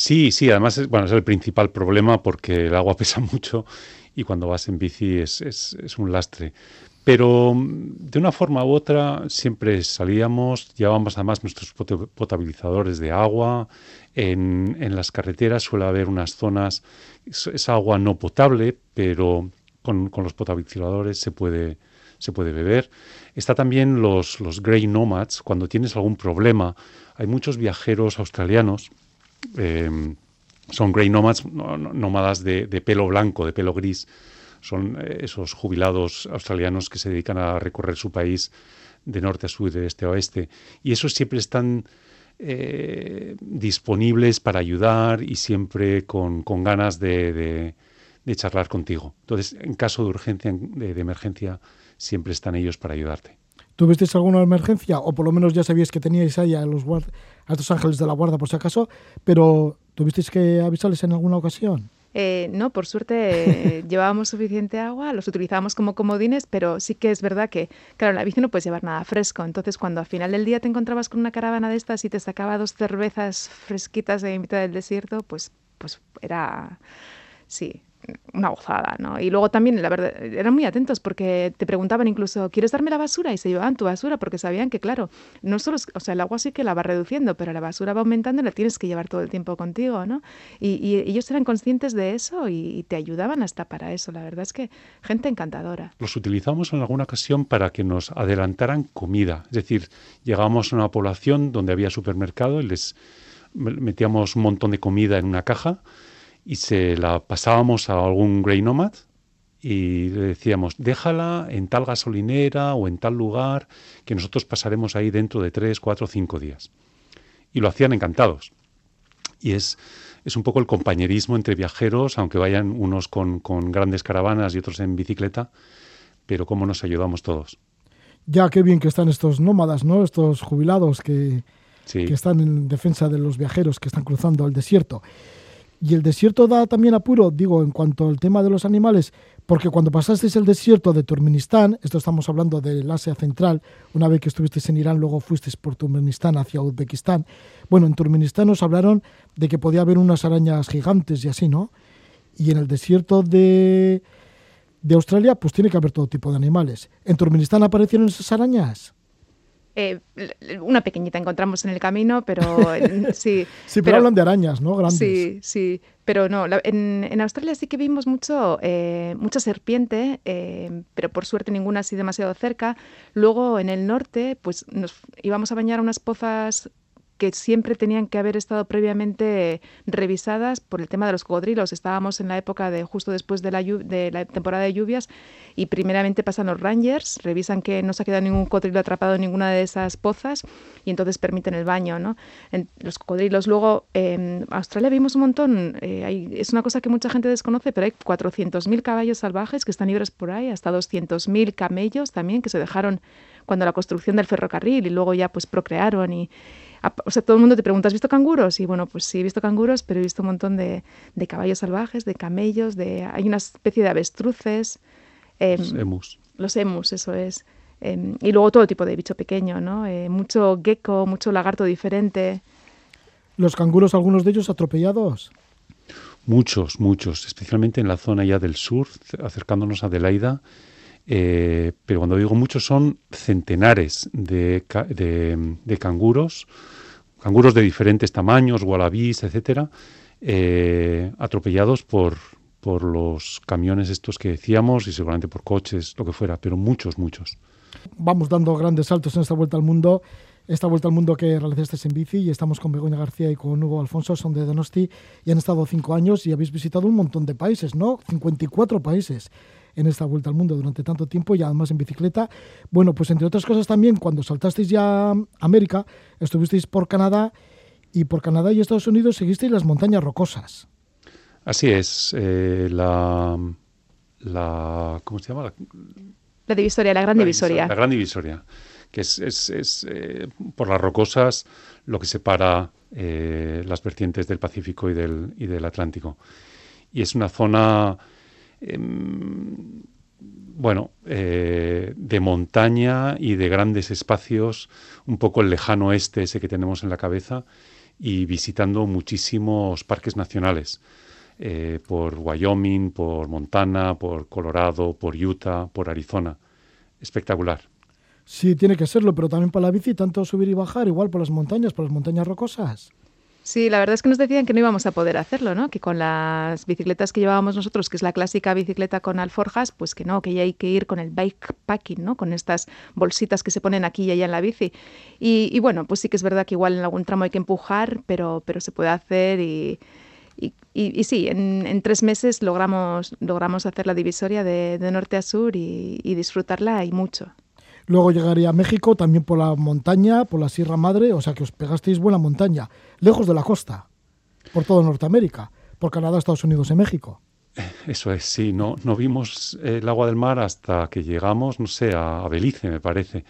Sí, sí, además es, bueno, es el principal problema porque el agua pesa mucho y cuando vas en bici es, es- un lastre. Pero mm, de una forma u otra siempre salíamos, llevábamos además nuestros pot- potabilizadores de agua. En, en las carreteras suele haber unas zonas, es, es agua no potable, pero con, con los potabilizadores se puede, se puede beber. Está también los, los grey nomads, cuando tienes algún problema. Hay muchos viajeros australianos eh, son grey nomads, no- no- nómadas de, pelo blanco, de pelo gris. Son eh, esos jubilados australianos que se dedican a recorrer su país de norte a sur, de este a oeste. Y esos siempre están eh, disponibles para ayudar y siempre con, ganas de, charlar contigo. Entonces, en caso de urgencia, en- de, emergencia, siempre están ellos para ayudarte. ¿Tuvisteis alguna emergencia? O por lo menos ya sabíais que teníais ahí a los a estos ángeles de la guarda por si acaso, pero ¿tuvisteis que avisarles en alguna ocasión? Eh, no, por suerte eh, llevábamos suficiente agua, los utilizábamos como comodines, pero sí que es verdad que, claro, en la bici no puedes llevar nada fresco. Entonces, cuando al final del día te encontrabas con una caravana de estas y te sacaba dos cervezas fresquitas en mitad del desierto, pues, pues era, sí, una gozada, ¿no? Y luego también, la verdad, eran muy atentos porque te preguntaban incluso, ¿quieres darme la basura? Y se llevaban tu basura porque sabían que, claro, no solo, o sea, el agua sí que la va reduciendo, pero la basura va aumentando y la tienes que llevar todo el tiempo contigo, ¿no? Y, ellos eran conscientes de eso y, te ayudaban hasta para eso. La verdad es que gente encantadora. los utilizamos en alguna ocasión para que nos adelantaran comida. Es decir, llegábamos a una población donde había supermercado y les me- metíamos un montón de comida en una caja y se la pasábamos a algún Grey Nomad y le decíamos, déjala en tal gasolinera o en tal lugar que nosotros pasaremos ahí dentro de tres, cuatro, cinco días. Y lo hacían encantados. Y es, es un poco el compañerismo entre viajeros, aunque vayan unos con, con grandes caravanas y otros en bicicleta, pero cómo nos ayudamos todos. Ya qué bien que están estos nómadas, ¿no? Estos jubilados que, Sí. que están en defensa de los viajeros que están cruzando el desierto. Y el desierto da también apuro, digo, en cuanto al tema de los animales, porque cuando pasasteis el desierto de Turkmenistán, esto estamos hablando del Asia Central, una vez que estuvisteis en Irán, luego fuisteis por Turkmenistán hacia Uzbekistán. Bueno, en Turkmenistán os hablaron de que podía haber unas arañas gigantes y así, ¿no? Y en el desierto de, de Australia, pues tiene que haber todo tipo de animales. ¿En Turkmenistán aparecieron esas arañas? Eh, una pequeñita encontramos en el camino, pero sí. Sí, pero, hablan de arañas, ¿no? Grandes. Sí, sí, pero no, la- en, en Australia sí que vimos mucho, eh, mucha serpiente, eh, pero por suerte ninguna así demasiado cerca. Luego en el norte, pues nos íbamos a bañar a unas pozas que siempre tenían que haber estado previamente revisadas por el tema de los cocodrilos. Estábamos en la época de justo después de la, de la temporada de lluvias y primeramente pasan los rangers, revisan que no se ha quedado ningún cocodrilo atrapado en ninguna de esas pozas y entonces permiten el baño. ¿no? En- los cocodrilos luego en Australia vimos un montón, eh, hay- es una cosa que mucha gente desconoce, pero hay 400.000 caballos salvajes que están libres por ahí, hasta 200.000 camellos también que se dejaron cuando la construcción del ferrocarril y luego ya pues procrearon y o sea, todo el mundo te pregunta, ¿has visto canguros? Y bueno, pues sí, he visto canguros, pero he visto un montón de, de caballos salvajes, de camellos, de hay una especie de avestruces, em, Los emus. los emus, eso es. em, y luego todo tipo de bicho pequeño, ¿no? Eh, mucho gecko, mucho lagarto diferente. Los canguros, algunos de ellos atropellados. Muchos, muchos, especialmente en la zona ya del sur, acercándonos a Adelaida. eh, pero cuando digo muchos son centenares de- de canguros, canguros de diferentes tamaños, wallabies, etcétera, eh, atropellados por, por los camiones estos que decíamos y seguramente por coches, lo que fuera, pero muchos, muchos. Vamos dando grandes saltos en esta vuelta al mundo. Esta vuelta al mundo que realizaste en bici y estamos con Begoña García y con Hugo Alfonso, son de Donosti y han estado cinco años y habéis visitado un montón de países, ¿no? 54 países en esta vuelta al mundo durante tanto tiempo y además en bicicleta. Bueno, pues entre otras cosas también, cuando saltasteis ya a América, estuvisteis por Canadá y por Canadá y Estados Unidos seguisteis las montañas rocosas. Así es, eh, la, la, ¿cómo se llama? La- La divisoria, la gran La divisoria. La gran divisoria, que es, es- es, eh, por las rocosas lo que separa eh, las vertientes del Pacífico y del, y del Atlántico. Y es una zona, em, bueno, eh, de montaña y de grandes espacios, un poco el lejano oeste ese que tenemos en la cabeza, y visitando muchísimos parques nacionales. eh, por Wyoming, por Montana, por Colorado, por Utah, por Arizona. Espectacular. Sí, tiene que serlo, pero también para la bici, tanto subir y bajar, igual por las montañas, por las montañas rocosas. Sí, la verdad es que nos decían que no íbamos a poder hacerlo, ¿no? Que con las bicicletas que llevábamos nosotros, que es la clásica bicicleta con alforjas, pues que no, que ya hay que ir con el bikepacking, ¿no? Con estas bolsitas que se ponen aquí y allá en la bici. Y, bueno, pues sí que es verdad que igual en algún tramo hay que empujar, pero, pero se puede hacer y, y, sí, en, tres meses logramos, logramos hacer la divisoria de, de norte a sur y, y disfrutarla y mucho. Luego llegaría a México, también por la montaña, por la Sierra Madre, o sea que os pegasteis buena montaña, lejos de la costa, por todo Norteamérica, por Canadá, Estados Unidos y México. Eso es, sí, no, no vimos eh, el agua del mar hasta que llegamos, no sé, a, a Belice, me parece.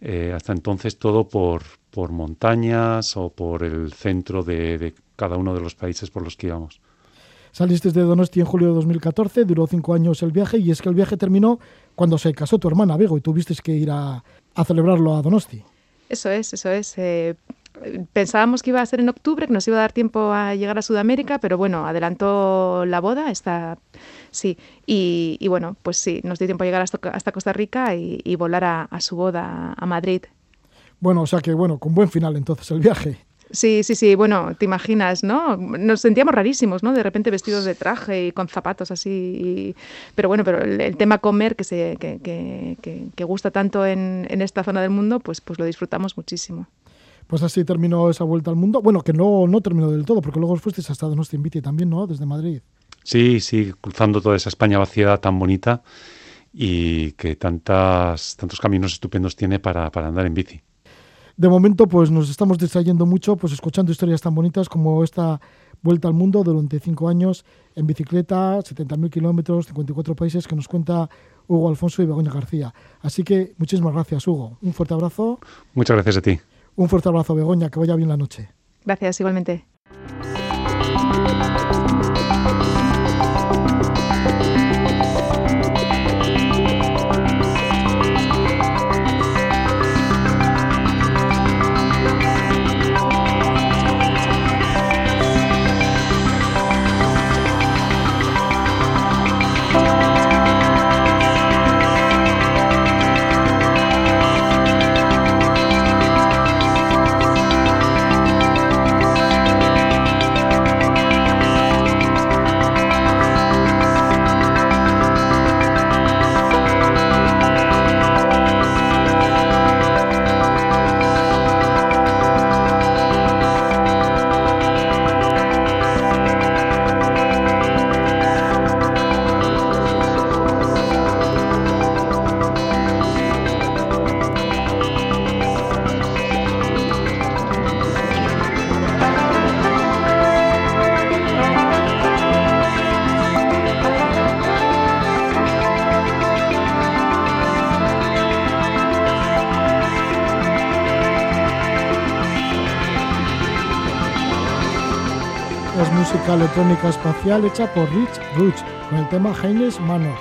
Eh, hasta entonces todo por, por montañas o por el centro de, de cada uno de los países por los que íbamos. Salisteis de Donosti en julio de 2014, duró cinco años el viaje y es que el viaje terminó cuando se casó tu hermana, Bego, y tuvisteis que ir a, a celebrarlo a Donosti. Eso es, eso es. eh, pensábamos que iba a ser en octubre, que nos iba a dar tiempo a llegar a Sudamérica, pero bueno, adelantó la boda, está, sí, y, y bueno, pues sí, nos dio tiempo a llegar hasta, hasta Costa Rica y, y volar a, a su boda a Madrid. Bueno, o sea que bueno, con buen final entonces el viaje. Sí, sí, sí, bueno, te imaginas, ¿no? Nos sentíamos rarísimos, ¿no? De repente vestidos de traje y con zapatos así. y- Pero bueno, pero el, el tema comer que, se, que, que- que- que gusta tanto en, en esta zona del mundo, pues, pues lo disfrutamos muchísimo. Pues así terminó esa vuelta al mundo. Bueno, que no, no terminó del todo, porque luego fuisteis hasta Donosti en bici también, ¿no? Desde Madrid. Sí, sí, cruzando toda esa España vaciada tan bonita y que tantas, tantos caminos estupendos tiene para, para andar en bici. De momento, pues nos estamos distrayendo mucho, pues escuchando historias tan bonitas como esta vuelta al mundo durante cinco años en bicicleta, 70.000 kilómetros, 54 países que nos cuenta Hugo Alfonso y Begoña García. Así que muchísimas gracias, Hugo. Un fuerte abrazo. Muchas gracias a ti. Un fuerte abrazo, Begoña. Que vaya bien la noche. Gracias, igualmente. Electrónica espacial hecha por Rich Ruch con el tema Heines Manor.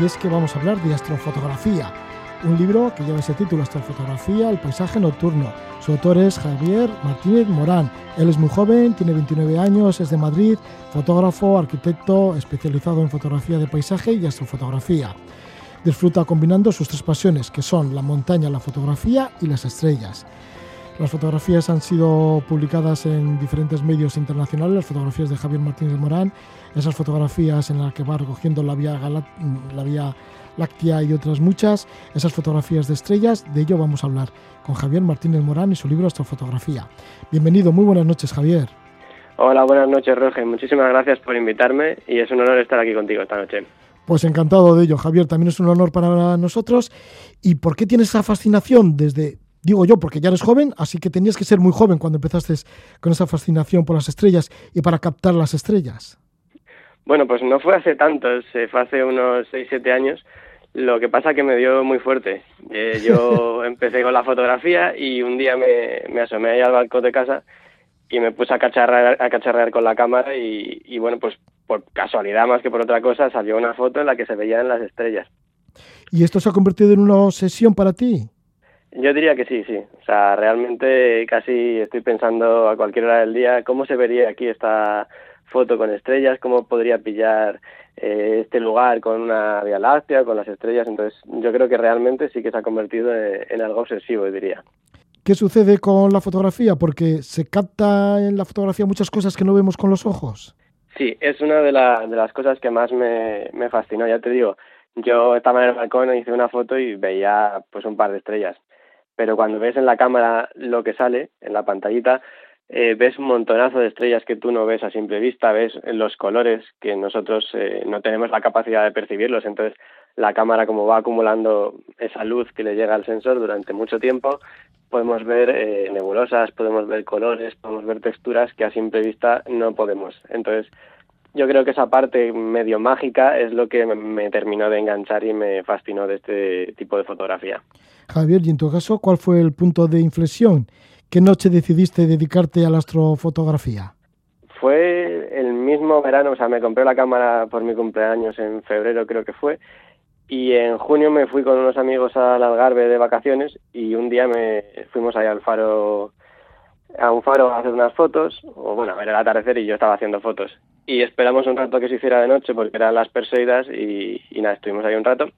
Y es que vamos a hablar de astrofotografía, un libro que lleva ese título, Astrofotografía, el paisaje nocturno. Su autor es Javier Martínez Morán. Él es muy joven, tiene 29 años, es de Madrid, fotógrafo, arquitecto, especializado en fotografía de paisaje y astrofotografía. Disfruta combinando sus tres pasiones, que son la montaña, la fotografía y las estrellas. Las fotografías han sido publicadas en diferentes medios internacionales, las fotografías de Javier Martínez Morán, esas fotografías en las que va recogiendo la vía, la vía láctea y otras muchas, esas fotografías de estrellas, de ello vamos a hablar con Javier Martínez Morán y su libro Astrofotografía. Bienvenido, muy buenas noches Javier. Hola, buenas noches Roger, muchísimas gracias por invitarme y es un honor estar aquí contigo esta noche. Pues encantado de ello, Javier, también es un honor para nosotros. ¿Y por qué tienes esa fascinación desde digo yo, porque ya eres joven, así que tenías que ser muy joven cuando empezaste con esa fascinación por las estrellas y para captar las estrellas. Bueno, pues no fue hace tanto, fue hace unos 6-7 años. Lo que pasa que me dio muy fuerte. Eh, yo empecé con la fotografía y un día me, me asomé ahí al balcón de casa y me puse a cacharrear, a cacharrear con la cámara y, y, bueno, pues por casualidad más que por otra cosa salió una foto en la que se veían las estrellas. ¿Y esto se ha convertido en una obsesión para ti? Yo diría que sí, sí. O sea, realmente casi estoy pensando a cualquier hora del día cómo se vería aquí esta foto con estrellas, cómo podría pillar eh, este lugar con una Vía Láctea, con las estrellas. Entonces, yo creo que realmente sí que se ha convertido en, en algo obsesivo, diría. ¿Qué sucede con la fotografía? Porque se capta en la fotografía muchas cosas que no vemos con los ojos. Sí, es una de, la, de las cosas que más me, me fascinó, ya te digo. Yo estaba en el balcón, hice una foto y veía pues un par de estrellas pero cuando ves en la cámara lo que sale, en la pantallita, eh, ves un montonazo de estrellas que tú no ves a simple vista, ves los colores que nosotros eh, no tenemos la capacidad de percibirlos, entonces la cámara como va acumulando esa luz que le llega al sensor durante mucho tiempo, podemos ver eh, nebulosas, podemos ver colores, podemos ver texturas que a simple vista no podemos. Entonces, yo creo que esa parte medio mágica es lo que me terminó de enganchar y me fascinó de este tipo de fotografía. Javier, y en tu caso, ¿cuál fue el punto de inflexión? ¿Qué noche decidiste dedicarte a la astrofotografía? Fue el mismo verano, o sea, me compré la cámara por mi cumpleaños en febrero creo que fue, y en junio me fui con unos amigos al Algarve de vacaciones y un día me fuimos ahí al faro, a un faro a hacer unas fotos, o bueno, a ver el atardecer y yo estaba haciendo fotos. Y esperamos un rato que se hiciera de noche porque eran las Perseidas y, y nada, estuvimos ahí un rato.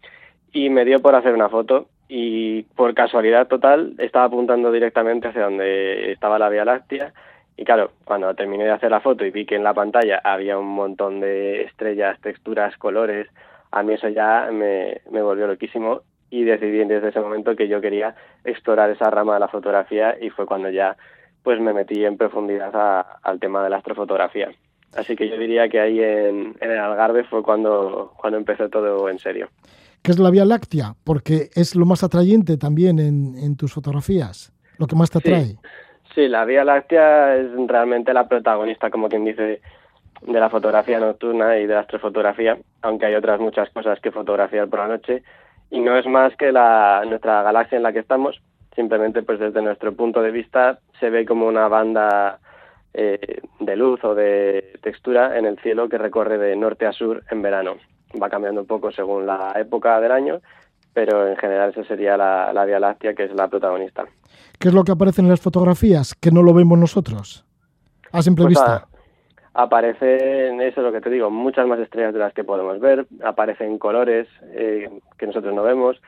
Y me dio por hacer una foto y por casualidad total estaba apuntando directamente hacia donde estaba la Vía Láctea. Y claro, cuando terminé de hacer la foto y vi que en la pantalla había un montón de estrellas, texturas, colores, a mí eso ya me, me volvió loquísimo. Y decidí desde ese momento que yo quería explorar esa rama de la fotografía y fue cuando ya pues me metí en profundidad a, al tema de la astrofotografía. Así que yo diría que ahí en, en el Algarve fue cuando, cuando empezó todo en serio. ¿Qué es la Vía Láctea? Porque es lo más atrayente también en, en tus fotografías, lo que más te atrae. Sí. sí, la Vía Láctea es realmente la protagonista, como quien dice, de la fotografía nocturna y de la astrofotografía, aunque hay otras muchas cosas que fotografiar por la noche, y no es más que la, nuestra galaxia en la que estamos, simplemente pues desde nuestro punto de vista se ve como una banda eh, de luz o de textura en el cielo que recorre de norte a sur en verano va cambiando un poco según la época del año, pero en general esa sería la, la, Vía Láctea, que es la protagonista. ¿Qué es lo que aparece en las fotografías que no lo vemos nosotros a simple Pues vista? a- aparecen, eso es lo que te digo, muchas más estrellas de las que podemos ver, aparecen colores eh, que nosotros no vemos,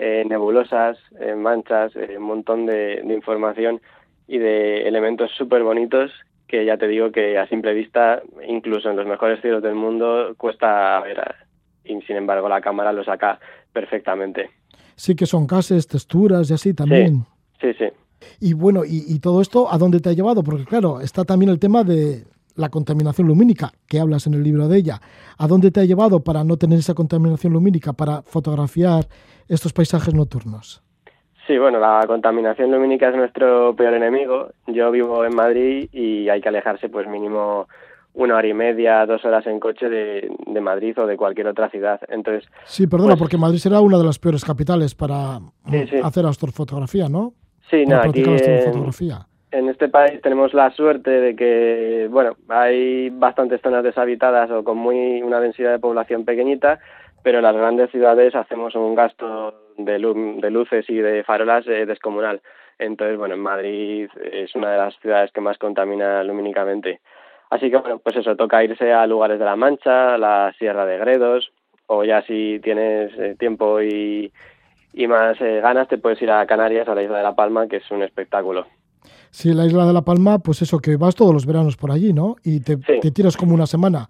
eh, nebulosas, eh, manchas, eh, un montón de, de información y de elementos súper bonitos que ya te digo que a simple vista, incluso en los mejores cielos del mundo, cuesta ver. Y sin embargo la cámara lo saca perfectamente. Sí que son gases, texturas y así también. Sí, sí. Y bueno, y, y todo esto, ¿a dónde te ha llevado? Porque claro, está también el tema de la contaminación lumínica, que hablas en el libro de ella. ¿A dónde te ha llevado para no tener esa contaminación lumínica, para fotografiar estos paisajes nocturnos? Sí, bueno, la contaminación lumínica es nuestro peor enemigo. Yo vivo en Madrid y hay que alejarse pues mínimo una hora y media, dos horas en coche de, de Madrid o de cualquier otra ciudad. Entonces, Sí, perdona, Pues- porque Madrid será una de las peores capitales para Sí, sí. hacer astrofotografía, ¿no? sí, Para no, aquí en. Este país tenemos la suerte de que, bueno, hay bastantes zonas deshabitadas o con muy una densidad de población pequeñita, pero en las grandes ciudades hacemos un gasto de, lu- de luces y de farolas eh, descomunal. Entonces, bueno, en Madrid es una de las ciudades que más contamina lumínicamente. Así que, bueno, pues eso, toca irse a lugares de la Mancha, la Sierra de Gredos, o ya si tienes eh, tiempo y, y más eh, ganas, te puedes ir a Canarias, a la isla de La Palma, que es un espectáculo. Sí, la isla de La Palma, pues eso, que vas todos los veranos por allí, ¿no? Y te, Sí. te tiras como una semana.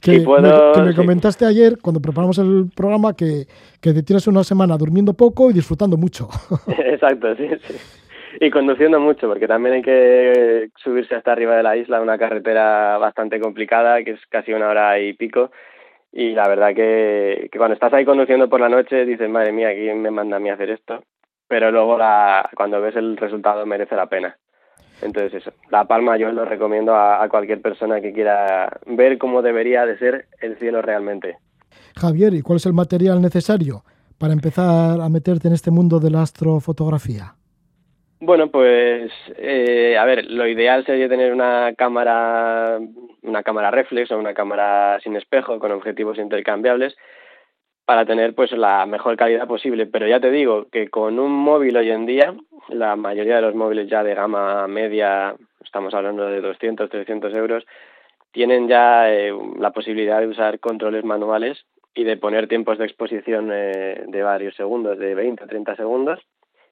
Que, Sí, puedo- me, que me sí. comentaste ayer, cuando preparamos el programa, que, que te tiras una semana durmiendo poco y disfrutando mucho. Exacto, sí, sí. Y conduciendo mucho, porque también hay que subirse hasta arriba de la isla, una carretera bastante complicada, que es casi una hora y pico. Y la verdad que, que cuando estás ahí conduciendo por la noche dices, madre mía, ¿quién me manda a mí a hacer esto? Pero luego la, cuando ves el resultado merece la pena. Entonces eso, La Palma yo lo recomiendo a, a cualquier persona que quiera ver cómo debería de ser el cielo realmente. Javier, ¿y cuál es el material necesario para empezar a meterte en este mundo de la astrofotografía? Bueno, pues eh, a ver, lo ideal sería tener una cámara, una cámara reflex o una cámara sin espejo con objetivos intercambiables para tener pues la mejor calidad posible. Pero ya te digo que con un móvil hoy en día, la mayoría de los móviles ya de gama media, estamos hablando de 200, 300 euros, tienen ya eh, la posibilidad de usar controles manuales y de poner tiempos de exposición eh, de varios segundos, de 20 o 30 segundos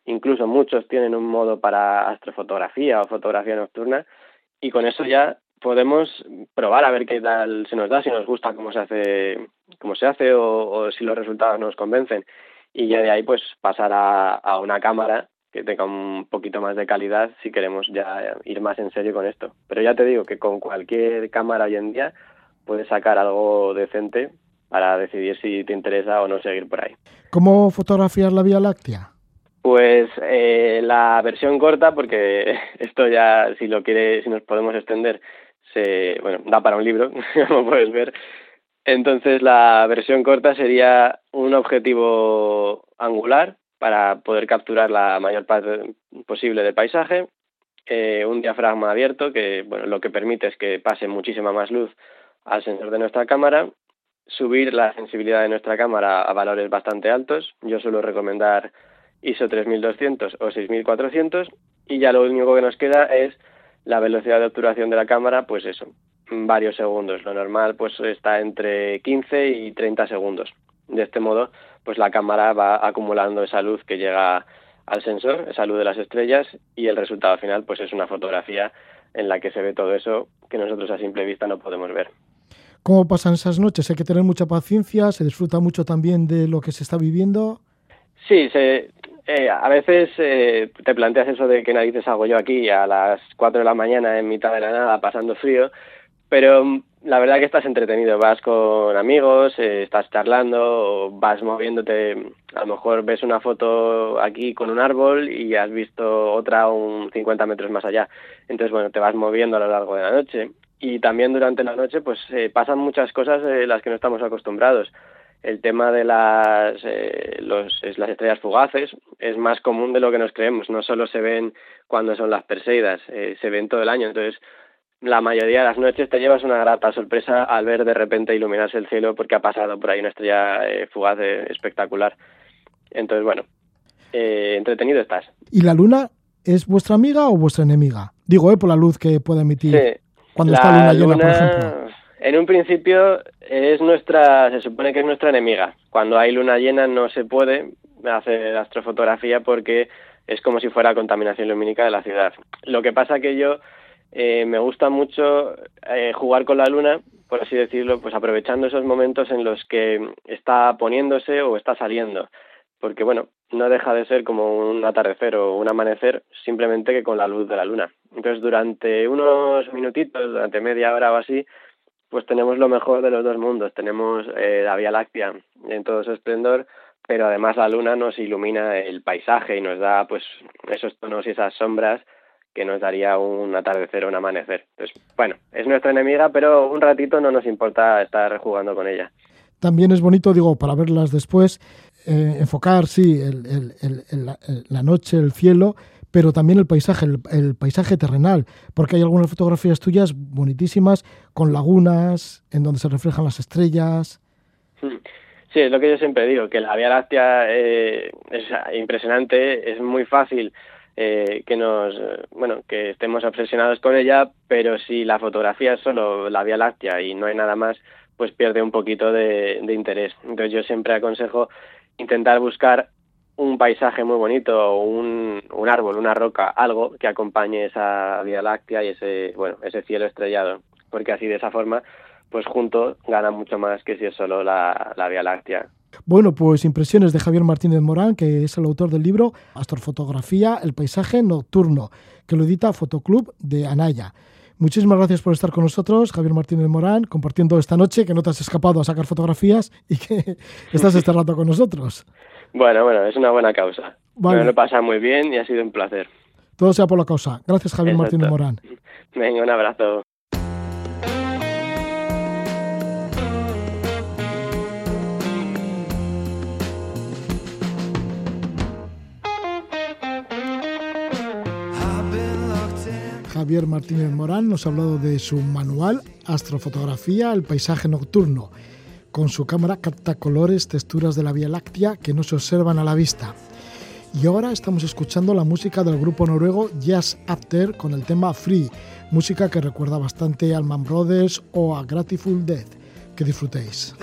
incluso muchos tienen un modo para astrofotografía o fotografía nocturna y con eso ya podemos probar a ver qué tal se nos da, si nos gusta cómo se hace, cómo se hace o, o si los resultados nos convencen y ya de ahí pues pasar a, a una cámara que tenga un poquito más de calidad si queremos ya ir más en serio con esto. Pero ya te digo que con cualquier cámara hoy en día puedes sacar algo decente para decidir si te interesa o no seguir por ahí. ¿Cómo fotografiar la Vía Láctea? Pues eh, la versión corta, porque esto ya, si lo quiere, si nos podemos extender, se, bueno, da para un libro, como puedes ver. Entonces la versión corta sería un objetivo angular para poder capturar la mayor parte posible del paisaje, eh, un diafragma abierto que bueno, lo que permite es que pase muchísima más luz al sensor de nuestra cámara, subir la sensibilidad de nuestra cámara a valores bastante altos. Yo suelo recomendar ISO 3200 o 6400 y ya lo único que nos queda es la velocidad de obturación de la cámara, pues eso, varios segundos. Lo normal pues está entre 15 y 30 segundos. De este modo, pues la cámara va acumulando esa luz que llega al sensor, esa luz de las estrellas y el resultado final pues es una fotografía en la que se ve todo eso que nosotros a simple vista no podemos ver. ¿Cómo pasan esas noches? Hay que tener mucha paciencia, se disfruta mucho también de lo que se está viviendo. Sí, se, eh, a veces eh, te planteas eso de qué narices hago yo aquí a las 4 de la mañana en mitad de la nada pasando frío, pero mm, la verdad que estás entretenido, vas con amigos, eh, estás charlando, vas moviéndote, a lo mejor ves una foto aquí con un árbol y has visto otra un 50 metros más allá, entonces bueno, te vas moviendo a lo largo de la noche. Y también durante la noche pues eh, pasan muchas cosas de las que no estamos acostumbrados el tema de las, eh, los, las estrellas fugaces es más común de lo que nos creemos. No solo se ven cuando son las Perseidas, eh, se ven todo el año. Entonces, la mayoría de las noches te llevas una grata sorpresa al ver de repente iluminarse el cielo porque ha pasado por ahí una estrella eh, fugaz espectacular. Entonces, bueno, eh, entretenido estás. ¿Y la luna es vuestra amiga o vuestra enemiga? Digo, eh, por la luz que puede emitir Sí. cuando está luna llena, por ejemplo. En un principio es nuestra, se supone que es nuestra enemiga. Cuando hay luna llena no se puede hacer astrofotografía porque es como si fuera contaminación lumínica de la ciudad. Lo que pasa que yo eh, me gusta mucho eh, jugar con la luna, por así decirlo, pues aprovechando esos momentos en los que está poniéndose o está saliendo. Porque bueno, no deja de ser como un atardecer o un amanecer, simplemente que con la luz de la luna. Entonces, durante unos minutitos, durante media hora o así, pues tenemos lo mejor de los dos mundos. Tenemos eh, la Vía Láctea en todo su esplendor, pero además la luna nos ilumina el paisaje y nos da pues esos tonos y esas sombras que nos daría un atardecer o un amanecer. Entonces, bueno, es nuestra enemiga, pero un ratito no nos importa estar jugando con ella. También es bonito, digo, para verlas después, eh, enfocar, sí, el, el, el, la noche, el cielo, pero también el paisaje, el, paisaje terrenal, porque hay algunas fotografías tuyas bonitísimas con lagunas en donde se reflejan las estrellas. Sí, es lo que yo siempre digo, que la Vía Láctea eh, es impresionante, es muy fácil eh, que nos, bueno, que estemos obsesionados con ella, pero si la fotografía es solo la Vía Láctea y no hay nada más, pues pierde un poquito de interés. Entonces yo siempre aconsejo intentar buscar un paisaje muy bonito, un, un árbol, una roca, algo que acompañe esa Vía Láctea y ese, bueno, ese cielo estrellado, porque así de esa forma, pues junto gana mucho más que si es solo la, la Vía Láctea. Bueno, pues impresiones de Javier Martínez Morán, que es el autor del libro Astrofotografía, el paisaje nocturno, que lo edita Fotoclub de Anaya. Muchísimas gracias por estar con nosotros, Javier Martínez Morán, compartiendo esta noche, que no te has escapado a sacar fotografías y que estás este rato con nosotros. Bueno, bueno, es una buena causa. Vale. Me lo he pasado muy bien y ha sido un placer. Todo sea por la causa. Gracias, Javier Exacto. Martínez Morán. Venga, un abrazo. Javier Martínez Morán nos ha hablado de su manual Astrofotografía, el paisaje nocturno. Con su cámara capta colores, texturas de la Vía Láctea que no se observan a la vista. Y ahora estamos escuchando la música del grupo noruego Jazz After con el tema Free, música que recuerda bastante a Allman Brothers o a Grateful Dead. Que disfrutéis.